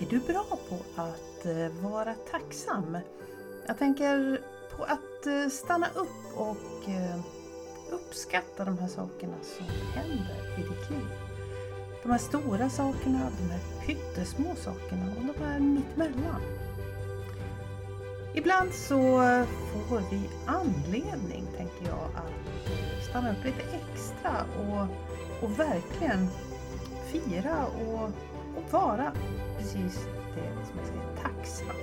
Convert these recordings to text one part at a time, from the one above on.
Är du bra på att eh, vara tacksam? Jag tänker på att eh, stanna upp och eh, uppskatta de här sakerna som händer i ditt liv. De här stora sakerna, de här pyttesmå sakerna och de här mittemellan. Ibland så får vi anledning, tänker jag, att stanna upp lite extra och, och verkligen fira och, och vara precis det som jag säger, tacksam.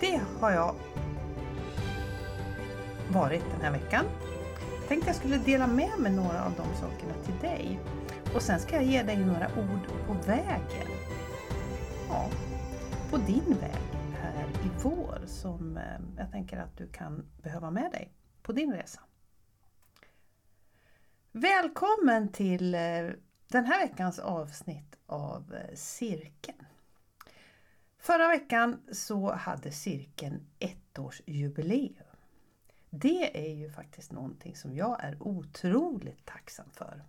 Det har jag varit den här veckan. Jag tänkte jag skulle dela med mig några av de sakerna till dig. Och sen ska jag ge dig några ord på vägen. Ja, på din väg här i vår som eh, jag tänker att du kan behöva med dig på din resa. Välkommen till eh, den här veckans avsnitt av eh, Cirkeln. Förra veckan så hade cirkeln ettårsjubileum. Det är ju faktiskt någonting som jag är otroligt tacksam för.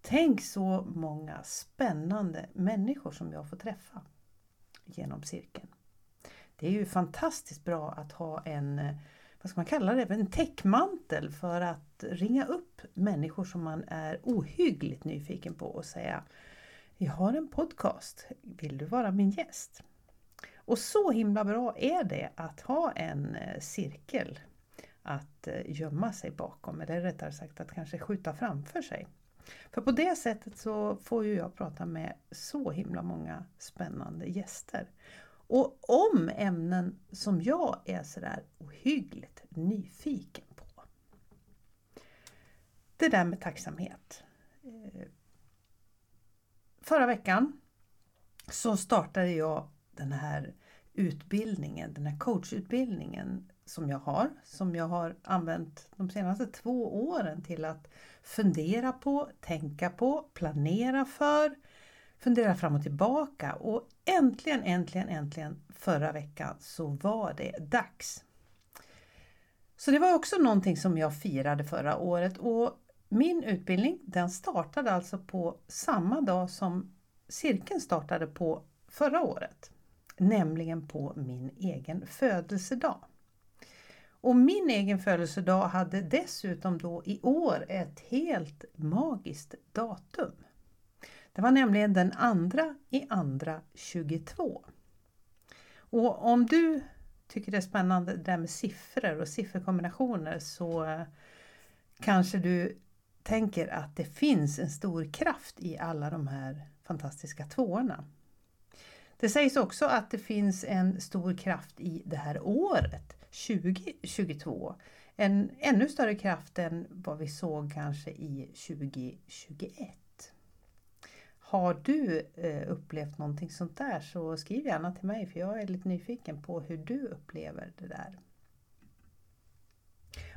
Tänk så många spännande människor som jag får träffa genom cirkeln. Det är ju fantastiskt bra att ha en, eh, vad ska man kalla det, en täckmantel för att ringa upp människor som man är ohyggligt nyfiken på och säga Jag har en podcast, vill du vara min gäst? Och så himla bra är det att ha en eh, cirkel att eh, gömma sig bakom, eller rättare sagt att kanske skjuta framför sig. För på det sättet så får ju jag prata med så himla många spännande gäster. Och om ämnen som jag är sådär ohyggligt nyfiken på. Det där med tacksamhet. Eh, förra veckan så startade jag den här utbildningen, den här coachutbildningen som jag har, som jag har använt de senaste två åren till att fundera på, tänka på, planera för, fundera fram och tillbaka och äntligen, äntligen, äntligen förra veckan så var det dags. Så det var också någonting som jag firade förra året och min utbildning den startade alltså på samma dag som cirkeln startade på förra året, nämligen på min egen födelsedag. Och min egen födelsedag hade dessutom då i år ett helt magiskt datum. Det var nämligen den andra i andra 22. Och om du tycker det är spännande det där med siffror och sifferkombinationer så eh, kanske du tänker att det finns en stor kraft i alla de här fantastiska tvåorna. Det sägs också att det finns en stor kraft i det här året, 2022. En ännu större kraft än vad vi såg kanske i 2021. Har du eh, upplevt någonting sånt där så skriv gärna till mig för jag är lite nyfiken på hur du upplever det där.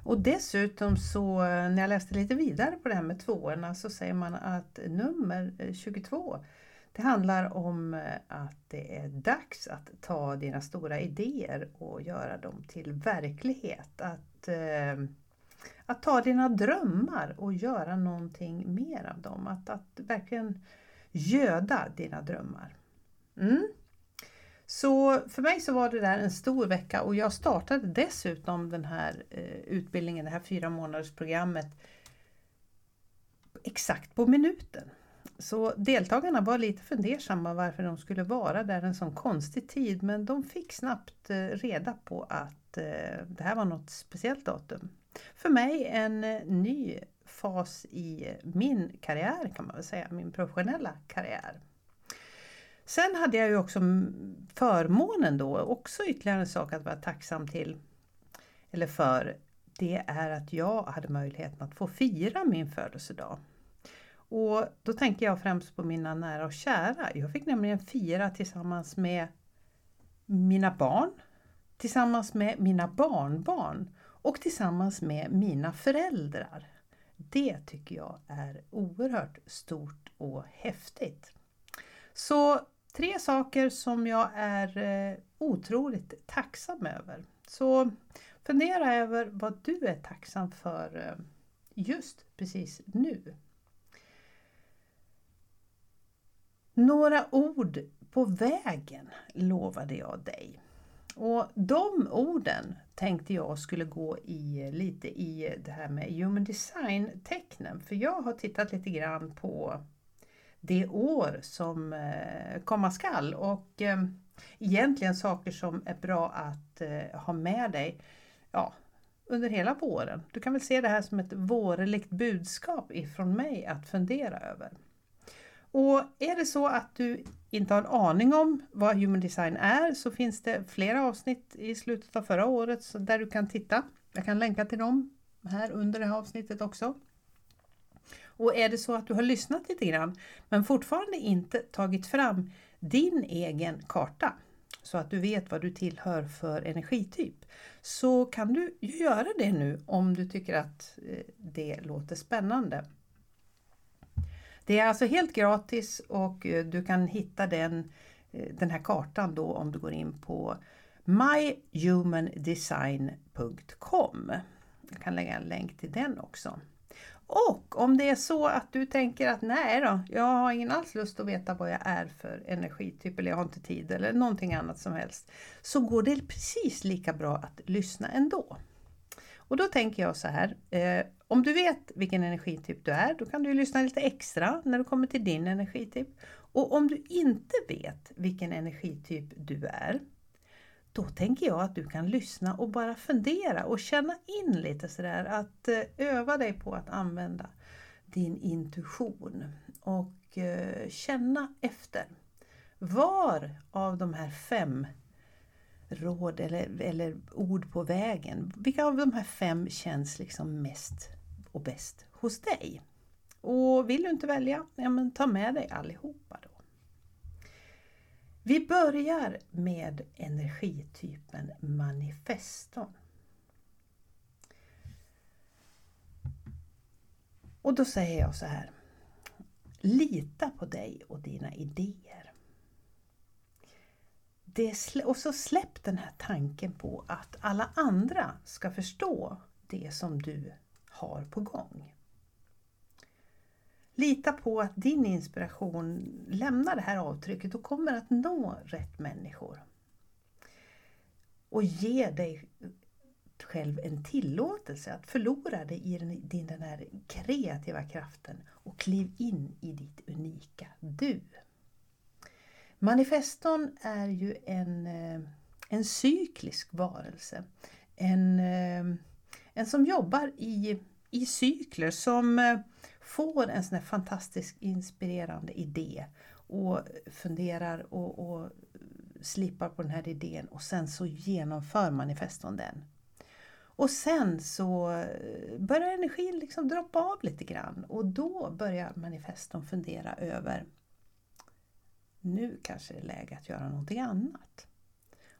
Och dessutom så eh, när jag läste lite vidare på det här med tvåorna så säger man att nummer eh, 22 det handlar om att det är dags att ta dina stora idéer och göra dem till verklighet. Att, att ta dina drömmar och göra någonting mer av dem. Att, att verkligen göda dina drömmar. Mm. Så för mig så var det där en stor vecka och jag startade dessutom den här eh, utbildningen, det här fyra månaders programmet exakt på minuten. Så deltagarna var lite fundersamma varför de skulle vara där en sån konstig tid men de fick snabbt eh, reda på att eh, det här var något speciellt datum. För mig en ny fas i min karriär kan man väl säga, min professionella karriär. Sen hade jag ju också förmånen då, också ytterligare en sak att vara tacksam till, eller för, det är att jag hade möjligheten att få fira min födelsedag. Och då tänker jag främst på mina nära och kära. Jag fick nämligen fira tillsammans med mina barn, tillsammans med mina barnbarn och tillsammans med mina föräldrar. Det tycker jag är oerhört stort och häftigt. Så tre saker som jag är eh, otroligt tacksam över. Så fundera över vad du är tacksam för eh, just precis nu. Några ord på vägen lovade jag dig. Och de orden tänkte jag skulle gå i lite i det här med human design-tecknen. För jag har tittat lite grann på det år som eh, komma skall och eh, egentligen saker som är bra att eh, ha med dig ja, under hela våren. Du kan väl se det här som ett vårligt budskap ifrån mig att fundera över. Och är det så att du inte har en aning om vad Human Design är så finns det flera avsnitt i slutet av förra året där du kan titta. Jag kan länka till dem här under det här avsnittet också. Och är det så att du har lyssnat lite grann men fortfarande inte tagit fram din egen karta så att du vet vad du tillhör för energityp så kan du göra det nu om du tycker att eh, det låter spännande. Det är alltså helt gratis och eh, du kan hitta den, eh, den här kartan då om du går in på myhumandesign.com. Jag kan lägga en länk till den också. Och om det är så att du tänker att nej då, jag har ingen alls lust att veta vad jag är för energityp eller jag har inte tid eller någonting annat som helst. Så går det precis lika bra att lyssna ändå. Och då tänker jag så här, eh, om du vet vilken energityp du är, då kan du lyssna lite extra när du kommer till din energityp. Och om du inte vet vilken energityp du är, då tänker jag att du kan lyssna och bara fundera och känna in lite sådär att eh, öva dig på att använda din intuition och eh, känna efter. Var av de här fem råd eller, eller ord på vägen, vilka av de här fem känns liksom mest och bäst hos dig? Och vill du inte välja, ja men ta med dig allihopa då. Vi börjar med energitypen manifeston. Och då säger jag så här. Lita på dig och dina idéer. Det, och så släpp den här tanken på att alla andra ska förstå det som du har på gång. Lita på att din inspiration lämnar det här avtrycket och kommer att nå rätt människor. Och ge dig själv en tillåtelse att förlora dig i den, den här kreativa kraften och kliv in i ditt unika du. Manifeston är ju en, eh, en cyklisk varelse. En, eh, en som jobbar i, i cykler, som eh, får en sån här fantastisk inspirerande idé och funderar och, och slipar på den här idén och sen så genomför manifeston den. Och sen så börjar energin liksom droppa av lite grann och då börjar manifeston fundera över nu kanske det är läge att göra någonting annat.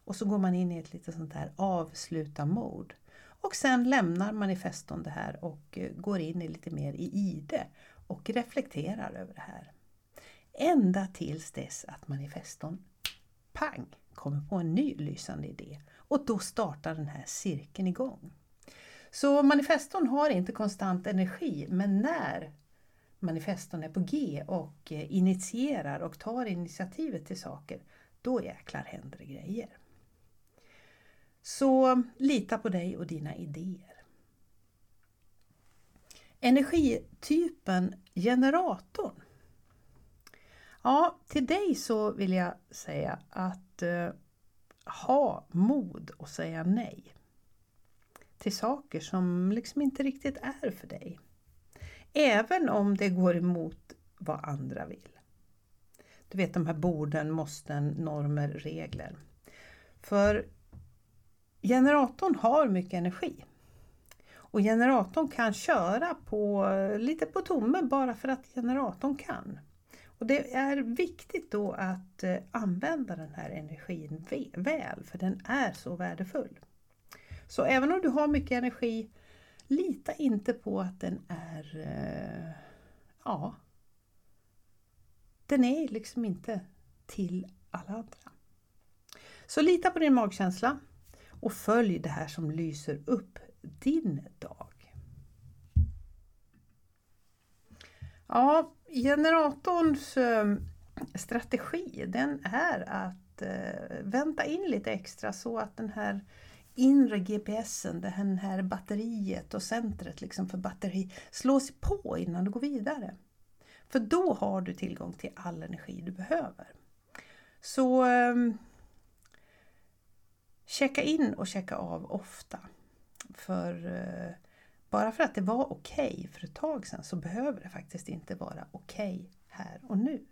Och så går man in i ett lite sånt här avsluta-mode. Och sen lämnar manifeston det här och eh, går in i lite mer i ide och reflekterar över det här. Ända tills dess att manifeston, pang, kommer på en ny lysande idé. Och då startar den här cirkeln igång. Så manifeston har inte konstant energi, men när manifestorn är på G och eh, initierar och tar initiativet till saker, då jäklar händer det grejer. Så lita på dig och dina idéer. Energitypen generatorn. Ja, till dig så vill jag säga att eh, ha mod att säga nej till saker som liksom inte riktigt är för dig. Även om det går emot vad andra vill. Du vet de här borden, måsten, normer, regler. För generatorn har mycket energi. Och generatorn kan köra på, lite på tomme bara för att generatorn kan. Och Det är viktigt då att eh, använda den här energin väl, för den är så värdefull. Så även om du har mycket energi lita inte på att den är... Eh, ja. Den är liksom inte till alla andra. Så lita på din magkänsla och följ det här som lyser upp din dag. Ja, generatorns eh, strategi den är att eh, vänta in lite extra så att den här inre GPSen, det här batteriet och centret liksom för batteri slås på innan du går vidare. För då har du tillgång till all energi du behöver. Så ehm, checka in och checka av ofta. För eh, bara för att det var okej okay för ett tag sedan så behöver det faktiskt inte vara okej okay här och nu.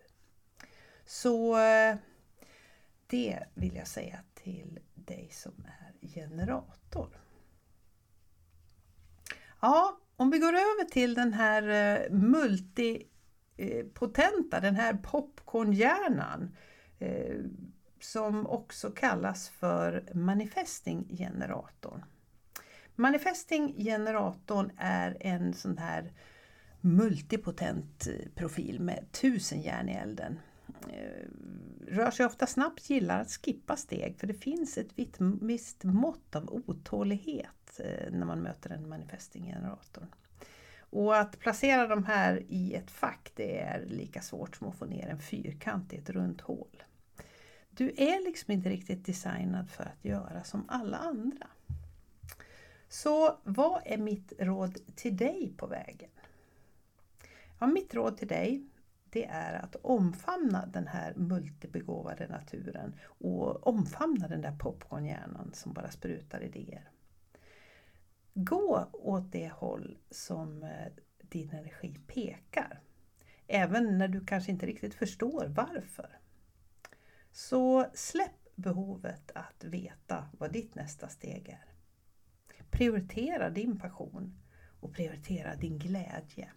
Så eh, det vill jag säga till dig som är generator. Ja, om vi går över till den här eh, multipotenta, eh, den här popcornhjärnan eh, som också kallas för manifestinggeneratorn. Manifestinggeneratorn Manifesting-generatorn är en sån här multipotent profil med tusen järn i elden. Eh, rör sig ofta snabbt, gillar att skippa steg för det finns ett visst mått av otålighet eh, när man möter en manifesting-generator. Och att placera de här i ett fack det är lika svårt som att få ner en fyrkant i ett runt hål. Du är liksom inte riktigt designad för att göra som alla andra. Så vad är mitt råd till dig på vägen? Ja, mitt råd till dig det är att omfamna den här multibegåvade naturen och omfamna den där popcornhjärnan som bara sprutar idéer. Gå åt det håll som eh, din energi pekar. Även när du kanske inte riktigt förstår varför. Så släpp behovet att veta vad ditt nästa steg är. Prioritera din passion och prioritera din glädje.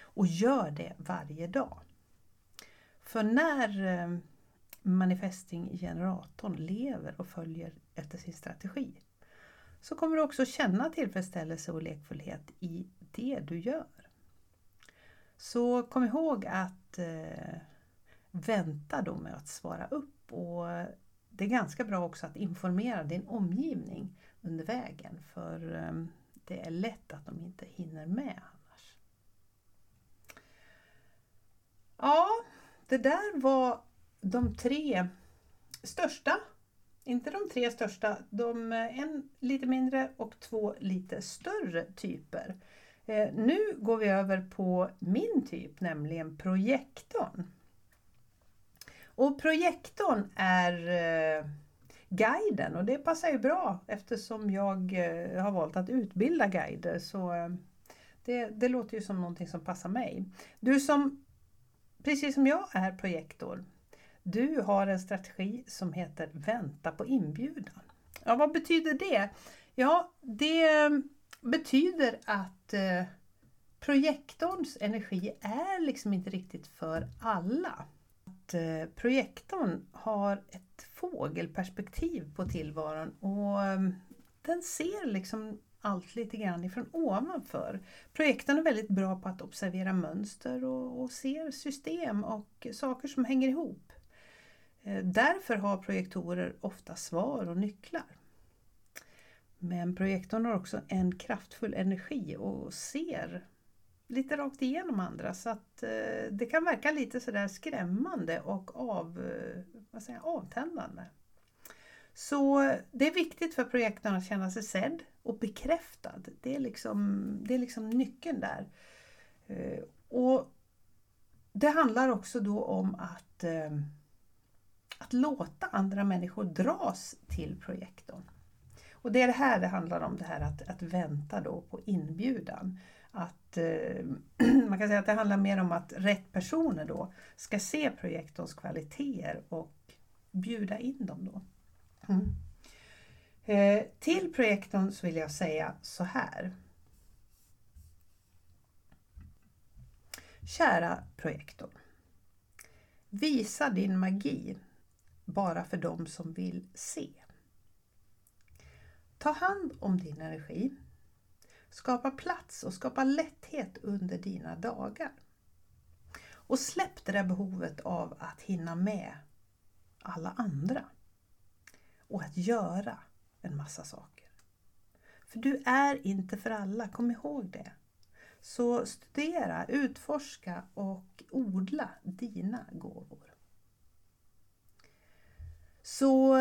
Och gör det varje dag. För när eh, manifestinggeneratorn lever och följer efter sin strategi så kommer du också känna tillfredsställelse och lekfullhet i det du gör. Så kom ihåg att eh, vänta då med att svara upp och det är ganska bra också att informera din omgivning under vägen för eh, det är lätt att de inte hinner med annars. Ja, det där var de tre största, inte de tre största, de eh, en lite mindre och två lite större typer. Eh, nu går vi över på min typ, nämligen projektorn. Och projektorn är eh, guiden och det passar ju bra eftersom jag har valt att utbilda guider. Så det, det låter ju som någonting som passar mig. Du som, precis som jag är projektor, du har en strategi som heter Vänta på inbjudan. Ja, vad betyder det? Ja, det betyder att eh, projektorns energi är liksom inte riktigt för alla att eh, projektorn har ett fågelperspektiv på tillvaron och eh, den ser liksom allt lite grann ifrån ovanför. Projektorn är väldigt bra på att observera mönster och, och ser system och saker som hänger ihop. Eh, därför har projektorer ofta svar och nycklar. Men projektorn har också en kraftfull energi och ser lite rakt igenom andra så att eh, det kan verka lite sådär skrämmande och av, eh, vad säger, avtändande. Så det är viktigt för projektorn att känna sig sedd och bekräftad. Det är liksom, det är liksom nyckeln där. Eh, och Det handlar också då om att, eh, att låta andra människor dras till projektorn. Och det är det här det handlar om, det här att, att vänta då på inbjudan att eh, man kan säga att det handlar mer om att rätt personer då ska se projektorns kvaliteter och bjuda in dem då. Mm. Eh, till projektorn så vill jag säga så här. Kära projektorn. Visa din magi bara för dem som vill se. Ta hand om din energi Skapa plats och skapa lätthet under dina dagar. Och släpp det där behovet av att hinna med alla andra. Och att göra en massa saker. För du är inte för alla, kom ihåg det. Så studera, utforska och odla dina gåvor. Så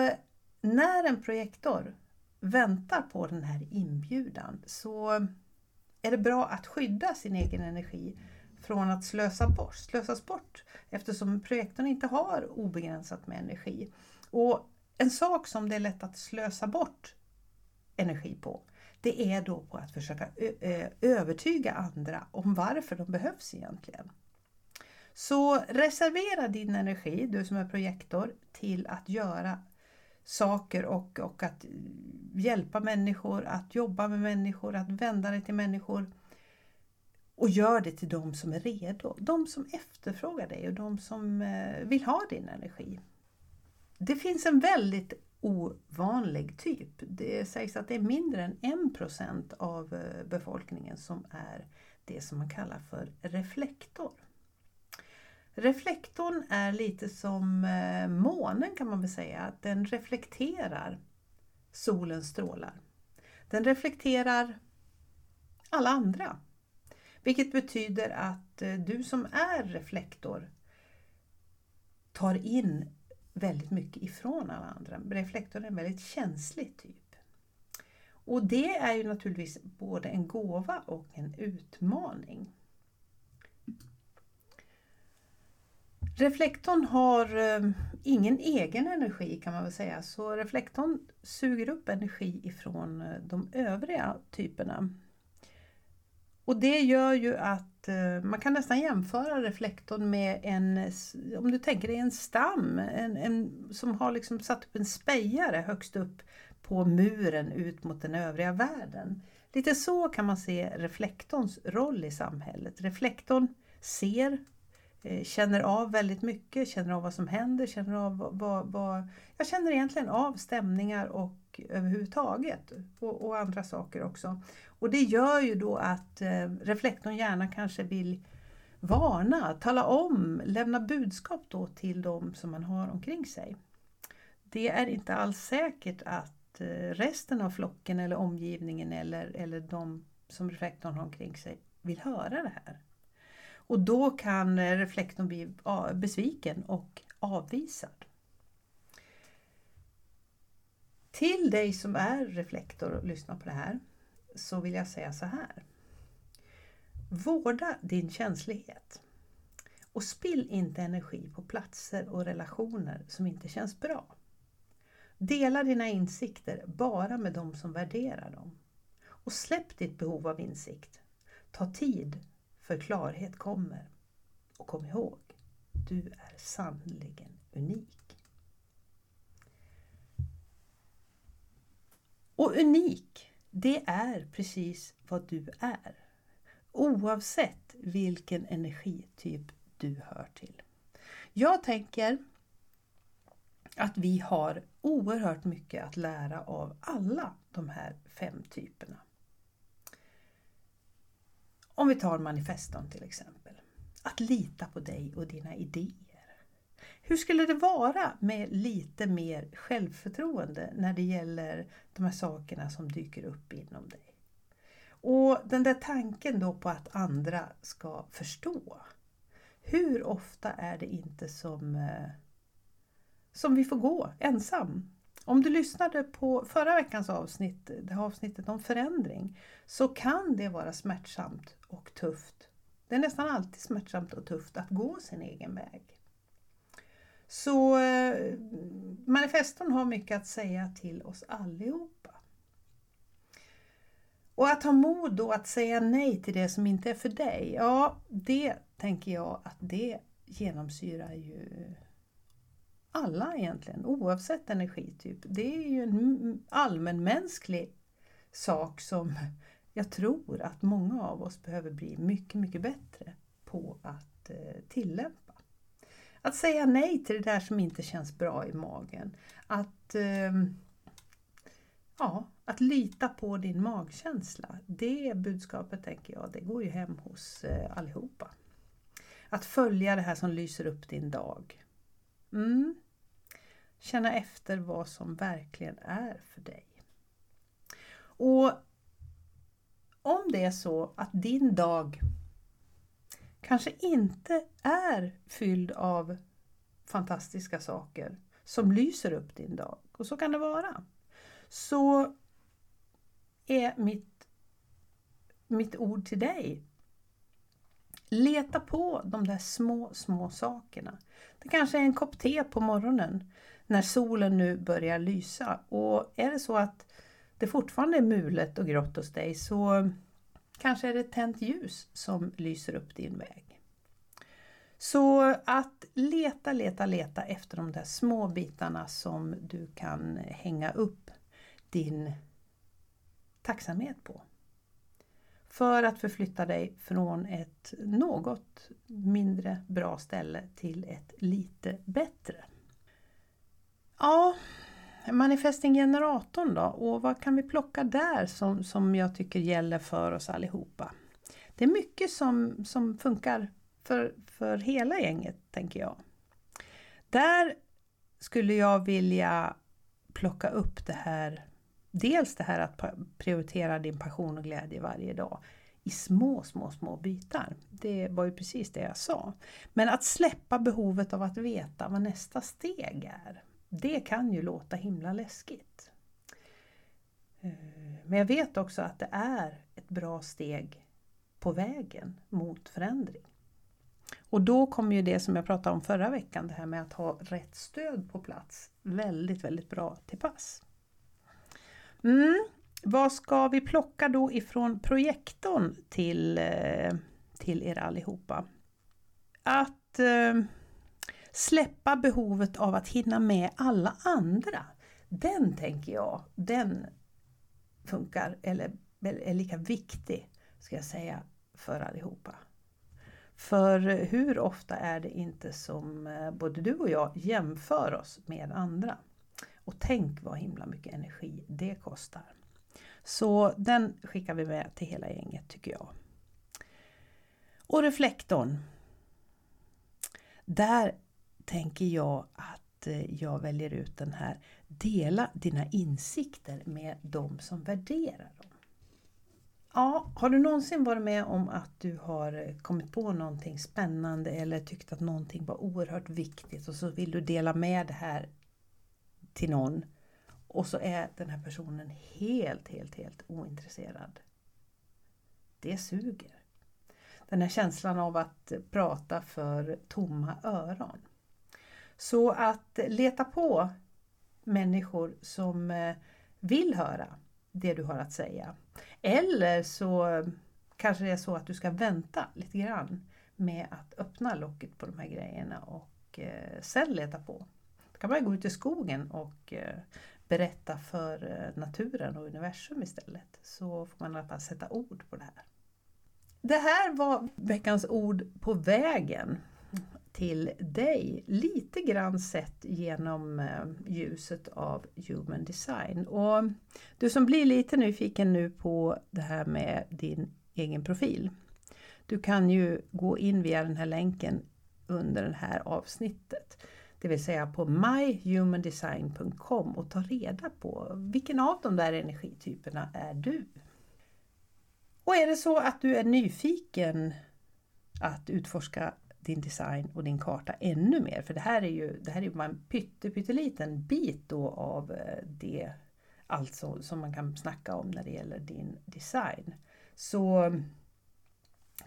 när en projektor väntar på den här inbjudan så är det bra att skydda sin egen energi från att slösa bort, slösas bort eftersom projektorn inte har obegränsat med energi. Och en sak som det är lätt att slösa bort energi på det är då på att försöka övertyga andra om varför de behövs egentligen. Så reservera din energi, du som är projektor, till att göra saker och, och att hjälpa människor, att jobba med människor, att vända dig till människor. Och gör det till de som är redo, de som efterfrågar dig och de som eh, vill ha din energi. Det finns en väldigt ovanlig typ. Det sägs att det är mindre än 1% av eh, befolkningen som är det som man kallar för reflektor. Reflektorn är lite som eh, månen kan man väl säga. Den reflekterar solens strålar. Den reflekterar alla andra. Vilket betyder att eh, du som är reflektor tar in väldigt mycket ifrån alla andra. Reflektorn är en väldigt känslig typ. Och det är ju naturligtvis både en gåva och en utmaning. Reflektorn har eh, ingen egen energi kan man väl säga, så reflektorn suger upp energi ifrån eh, de övriga typerna. Och det gör ju att eh, man kan nästan jämföra reflektorn med en, om du tänker dig en stam, en, en, som har liksom satt upp en spejare högst upp på muren ut mot den övriga världen. Lite så kan man se reflektorns roll i samhället. Reflektorn ser Eh, känner av väldigt mycket, känner av vad som händer, känner av vad, vad jag känner egentligen av stämningar och överhuvudtaget och, och, andra saker också. Och det gör ju då att eh, reflektorn gärna kanske vill varna, tala om, lämna budskap då till de som man har omkring sig. Det är inte alls säkert att eh, resten av flocken eller omgivningen eller, eller de som reflektorn har omkring sig vill höra det här. Och då kan eh, reflektorn bli besviken och avvisad. Till dig som är reflektor och lyssnar på det här så vill jag säga så här. Vårda din känslighet. Och spill inte energi på platser och relationer som inte känns bra. Dela dina insikter bara med de som värderar dem. Och släpp ditt behov av insikt. Ta tid för klarhet kommer. Och kom ihåg, du är sannerligen unik. Och unik, det är precis vad du är. Oavsett vilken energityp du hör till. Jag tänker att vi har oerhört mycket att lära av alla de här fem typerna. Om vi tar manifeston till exempel. Att lita på dig och dina idéer. Hur skulle det vara med lite mer självförtroende när det gäller de här sakerna som dyker upp inom dig? Och den där tanken då på att andra ska förstå. Hur ofta är det inte som, eh, som vi får gå ensam om du lyssnade på förra veckans avsnitt, det här avsnittet om förändring, så kan det vara smärtsamt och tufft. Det är nästan alltid smärtsamt och tufft att gå sin egen väg. Så eh, manifestorn har mycket att säga till oss allihopa. Och att ha mod då att säga nej till det som inte är för dig, ja det tänker jag att det genomsyrar ju alla egentligen, oavsett energityp. Det är ju en allmänmänsklig sak som jag tror att många av oss behöver bli mycket, mycket bättre på att eh, tillämpa. Att säga nej till det där som inte känns bra i magen. Att, ehm, ja, att lita på din magkänsla. Det budskapet tänker jag, det går ju hem hos eh, allihopa. Att följa det här som lyser upp din dag. Mm. Känna efter vad som verkligen är för dig. Och om det är så att din dag kanske inte är fylld av fantastiska saker som lyser upp din dag. Och så kan det vara. Så är mitt, mitt ord till dig. Leta på de där små, små sakerna. Det kanske är en kopp te på morgonen när solen nu börjar lysa. Och är det så att det fortfarande är mulet och grått hos dig så kanske är det tänt ljus som lyser upp din väg. Så att leta, leta, leta efter de där små bitarna som du kan hänga upp din tacksamhet på. För att förflytta dig från ett något mindre bra ställe till ett lite bättre. Ja, manifesting-generatorn då? Och vad kan vi plocka där som, som jag tycker gäller för oss allihopa? Det är mycket som, som funkar för, för hela gänget, tänker jag. Där skulle jag vilja plocka upp det här, dels det här att prioritera din passion och glädje varje dag i små, små, små bitar. Det var ju precis det jag sa. Men att släppa behovet av att veta vad nästa steg är. Det kan ju låta himla läskigt. Eh, men jag vet också att det är ett bra steg på vägen mot förändring. Och då kommer ju det som jag pratade om förra veckan, det här med att ha rätt stöd på plats, väldigt, väldigt bra till pass. Mm. Vad ska vi plocka då ifrån projektorn till, eh, till er allihopa? Att eh, släppa behovet av att hinna med alla andra. Den tänker jag, den funkar eller är lika viktig ska jag säga för allihopa. För hur ofta är det inte som eh, både du och jag jämför oss med andra? Och tänk vad himla mycket energi det kostar. Så den skickar vi med till hela gänget tycker jag. Och reflektorn. Där tänker jag att eh, jag väljer ut den här. Dela dina insikter med de som värderar dem. Ja, har du någonsin varit med om att du har eh, kommit på någonting spännande eller tyckt att någonting var oerhört viktigt och så vill du dela med det här till någon och så är den här personen helt, helt, helt ointresserad. Det suger. Den här känslan av att eh, prata för tomma öron. Så att leta på människor som eh, vill höra det du har att säga. Eller så eh, kanske det är så att du ska vänta lite grann med att öppna locket på de här grejerna och eh, sen leta på. Då kan man gå ut i skogen och berätta för naturen och universum istället. Så får man i alla fall sätta ord på det här. Det här var veckans ord på vägen till dig lite grann sett genom eh, ljuset av Human Design. Och du som blir lite nyfiken nu på det här med din egen profil. Du kan ju gå in via den här länken under det här avsnittet. Det vill säga på myhumandesign.com och ta reda på vilken av de där energityperna är du? Och är det så att du är nyfiken att utforska din design och din karta ännu mer. För det här är ju, det här är ju bara en pytteliten bit då av eh, det alltså som man kan snacka om när det gäller din design. Så mm,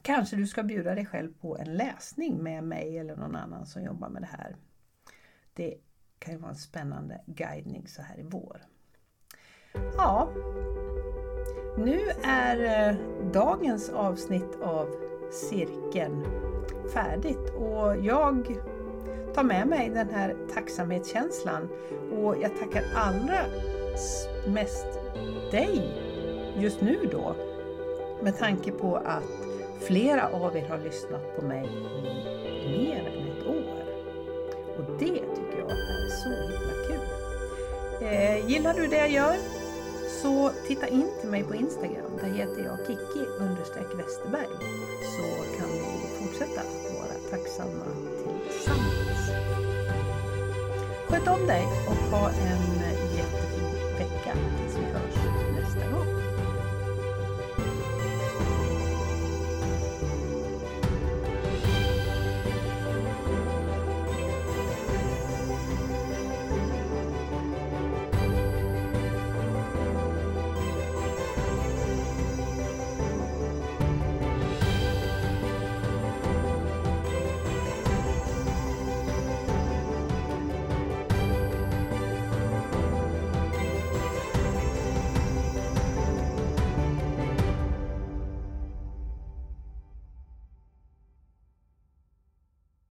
kanske du ska bjuda dig själv på en läsning med mig eller någon annan som jobbar med det här. Det kan ju vara en spännande guidning så här i vår. Ja, nu är eh, dagens avsnitt av Cirkeln färdigt och jag tar med mig den här tacksamhetskänslan och jag tackar allra mest dig just nu då med tanke på att flera av er har lyssnat på mig i mer än ett år. Och det tycker jag är så himla kul. Eh, gillar du det jag gör? Så titta in till mig på Instagram. Där heter jag Kiki Westerberg. Så vara tillsammans. Sköt om dig och ha en